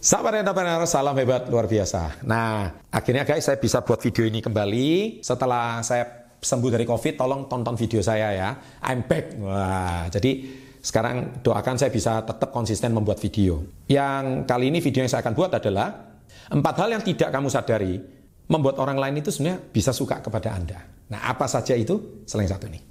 Sahabat entrepreneur, salam hebat luar biasa. Nah, akhirnya guys saya bisa buat video ini kembali setelah saya sembuh dari COVID. Tolong tonton video saya ya. I'm back. Wah, jadi sekarang doakan saya bisa tetap konsisten membuat video. Yang kali ini video yang saya akan buat adalah empat hal yang tidak kamu sadari membuat orang lain itu sebenarnya bisa suka kepada Anda. Nah, apa saja itu? Selain satu ini.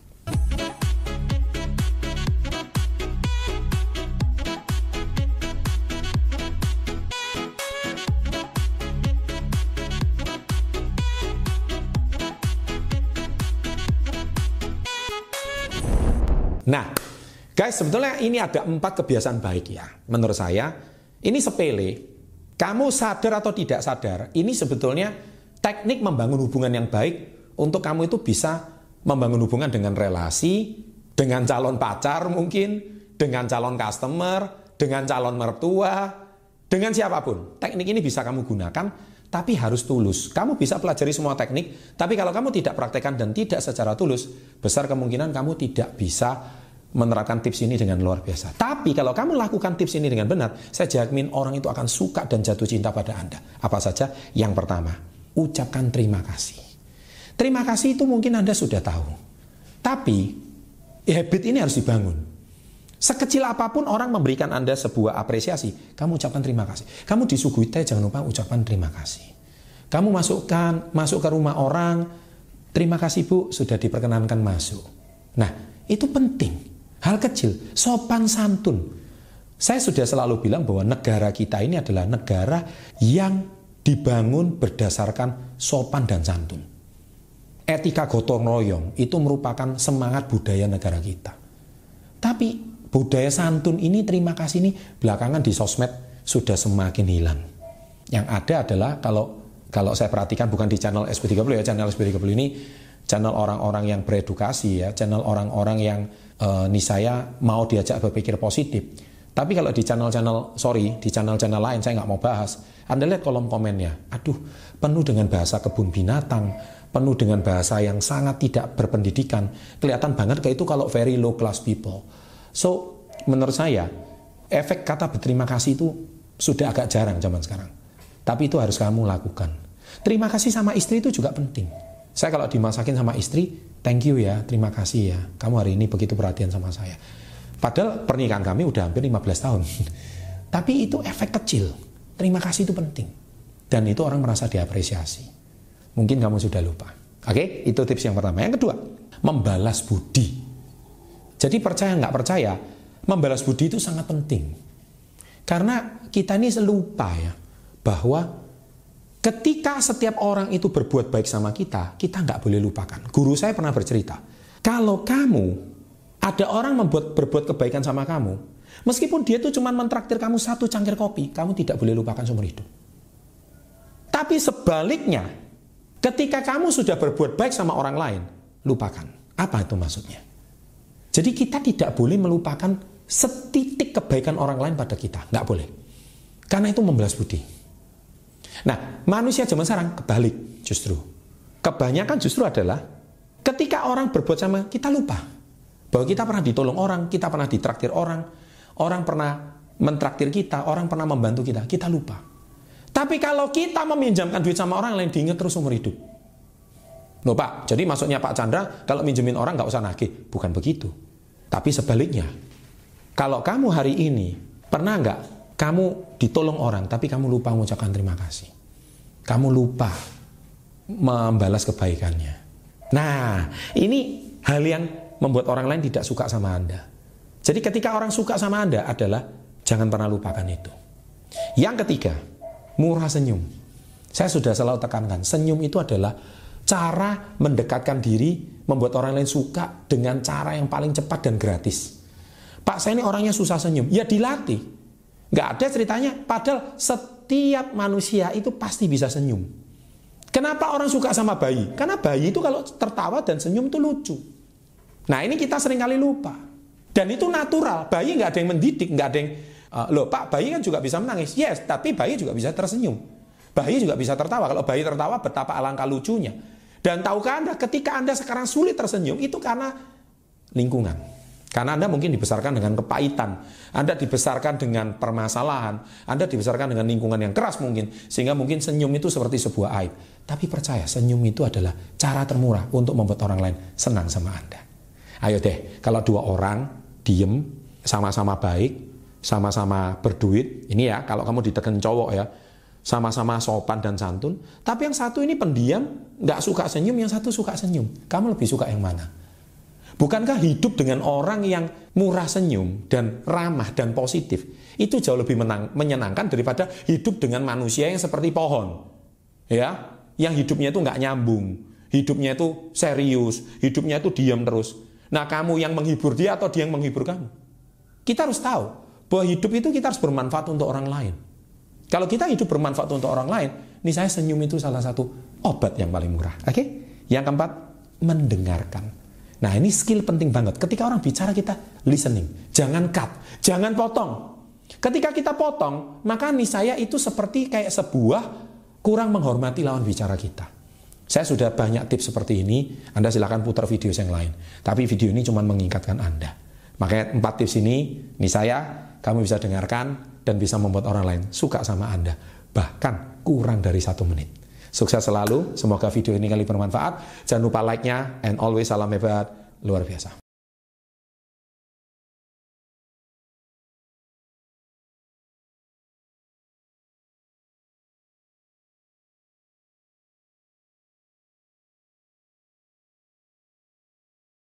Nah, guys, sebetulnya ini ada empat kebiasaan baik ya. Menurut saya, ini sepele. Kamu sadar atau tidak sadar, ini sebetulnya teknik membangun hubungan yang baik untuk kamu itu bisa membangun hubungan dengan relasi, dengan calon pacar mungkin, dengan calon customer, dengan calon mertua, dengan siapa pun. Teknik ini bisa kamu gunakan, tapi harus tulus. Kamu bisa pelajari semua teknik, tapi kalau kamu tidak praktekkan dan tidak secara tulus, besar kemungkinan kamu tidak bisa menerapkan tips ini dengan luar biasa. Tapi kalau kamu lakukan tips ini dengan benar, saya jamin orang itu akan suka dan jatuh cinta pada Anda. Apa saja? Yang pertama, ucapkan terima kasih. Terima kasih itu mungkin Anda sudah tahu. Tapi habit ini harus dibangun. Sekecil apa pun orang memberikan Anda sebuah apresiasi, kamu ucapkan terima kasih. Kamu disuguhi teh, jangan lupa ucapkan terima kasih. Kamu masukkan masuk ke rumah orang, terima kasih Bu sudah diperkenankan masuk. Nah, itu penting. Hal kecil, sopan santun. Saya sudah selalu bilang bahwa negara kita ini adalah negara yang dibangun berdasarkan sopan dan santun. Etika gotong royong itu merupakan semangat budaya negara kita. Tapi budaya santun ini terima kasih ini belakangan di sosmed sudah semakin hilang. Yang ada adalah kalau kalau saya perhatikan bukan di channel SP30 ya, channel SP30 ini channel orang-orang yang beredukasi ya, channel orang-orang yang uh, nih saya mau diajak berpikir positif. Tapi kalau di channel-channel, sorry, di channel-channel lain saya nggak mau bahas. Anda lihat kolom komennya, aduh, penuh dengan bahasa kebun binatang, penuh dengan bahasa yang sangat tidak berpendidikan. Kelihatan banget kayak itu kalau very low class people. So, menurut saya, efek kata berterima kasih itu sudah agak jarang zaman sekarang. Tapi itu harus kamu lakukan. Terima kasih sama istri itu juga penting. Saya kalau dimasakin sama istri, thank you ya, terima kasih ya. Kamu hari ini begitu perhatian sama saya. Padahal pernikahan kami udah hampir 15 tahun. Tapi itu efek kecil. Terima kasih itu penting. Dan itu orang merasa diapresiasi. Mungkin kamu sudah lupa. Oke, itu tips yang pertama. Yang kedua, membalas budi. Jadi percaya nggak percaya, membalas budi itu sangat penting. Karena kita ini lupa ya, bahwa Ketika setiap orang itu berbuat baik sama kita, kita nggak boleh lupakan. Guru saya pernah bercerita, kalau kamu ada orang membuat berbuat kebaikan sama kamu, meskipun dia itu cuma mentraktir kamu satu cangkir kopi, kamu tidak boleh lupakan seumur hidup. Tapi sebaliknya, ketika kamu sudah berbuat baik sama orang lain, lupakan. Apa itu maksudnya? Jadi kita tidak boleh melupakan setitik kebaikan orang lain pada kita. Nggak boleh. Karena itu membalas budi. Nah, manusia zaman sekarang kebalik justru. Kebanyakan justru adalah ketika orang berbuat sama kita lupa bahwa kita pernah ditolong orang, kita pernah ditraktir orang, orang pernah mentraktir kita, orang pernah membantu kita, kita lupa. Tapi kalau kita meminjamkan duit sama orang lain diingat terus umur hidup. Loh Pak, jadi maksudnya Pak Chandra kalau minjemin orang nggak usah nagih. Bukan begitu. Tapi sebaliknya, kalau kamu hari ini pernah nggak kamu ditolong orang, tapi kamu lupa mengucapkan terima kasih. Kamu lupa membalas kebaikannya. Nah, ini hal yang membuat orang lain tidak suka sama Anda. Jadi ketika orang suka sama Anda adalah jangan pernah lupakan itu. Yang ketiga, murah senyum. Saya sudah selalu tekankan, senyum itu adalah cara mendekatkan diri, membuat orang lain suka dengan cara yang paling cepat dan gratis. Pak, saya ini orangnya susah senyum. Ya dilatih. Nggak ada ceritanya, padahal setiap manusia itu pasti bisa senyum. Kenapa orang suka sama bayi? Karena bayi itu kalau tertawa dan senyum itu lucu. Nah ini kita sering kali lupa. Dan itu natural, bayi nggak ada yang mendidik, nggak ada yang, uh, loh pak bayi kan juga bisa menangis. Yes, tapi bayi juga bisa tersenyum. Bayi juga bisa tertawa. Kalau bayi tertawa betapa alangkah lucunya. Dan tahukah Anda ketika Anda sekarang sulit tersenyum itu karena lingkungan. Karena Anda mungkin dibesarkan dengan kepahitan, Anda dibesarkan dengan permasalahan, Anda dibesarkan dengan lingkungan yang keras mungkin, sehingga mungkin senyum itu seperti sebuah aib. Tapi percaya, senyum itu adalah cara termurah untuk membuat orang lain senang sama Anda. Ayo deh, kalau dua orang diem, sama-sama baik, sama-sama berduit, ini ya kalau kamu ditekan cowok ya, sama-sama sopan dan santun, tapi yang satu ini pendiam, nggak suka senyum, yang satu suka senyum. Kamu lebih suka yang mana? Bukankah hidup dengan orang yang murah senyum dan ramah dan positif itu jauh lebih menang, menyenangkan daripada hidup dengan manusia yang seperti pohon, ya, yang hidupnya itu nggak nyambung, hidupnya itu serius, hidupnya itu diam terus. Nah, kamu yang menghibur dia atau dia yang menghibur kamu? Kita harus tahu bahwa hidup itu kita harus bermanfaat untuk orang lain. Kalau kita hidup bermanfaat untuk orang lain, nih saya senyum itu salah satu obat yang paling murah. Oke? Okay? Yang keempat, mendengarkan. Nah ini skill penting banget. Ketika orang bicara kita listening. Jangan cut. Jangan potong. Ketika kita potong, maka niscaya itu seperti kayak sebuah kurang menghormati lawan bicara kita. Saya sudah banyak tips seperti ini. Anda silahkan putar video yang lain. Tapi video ini cuma mengingatkan Anda. Makanya empat tips ini, ini saya, kamu bisa dengarkan dan bisa membuat orang lain suka sama Anda. Bahkan kurang dari satu menit. Sukses selalu, semoga video ini kali bermanfaat. Jangan lupa like-nya, and always salam hebat, luar biasa.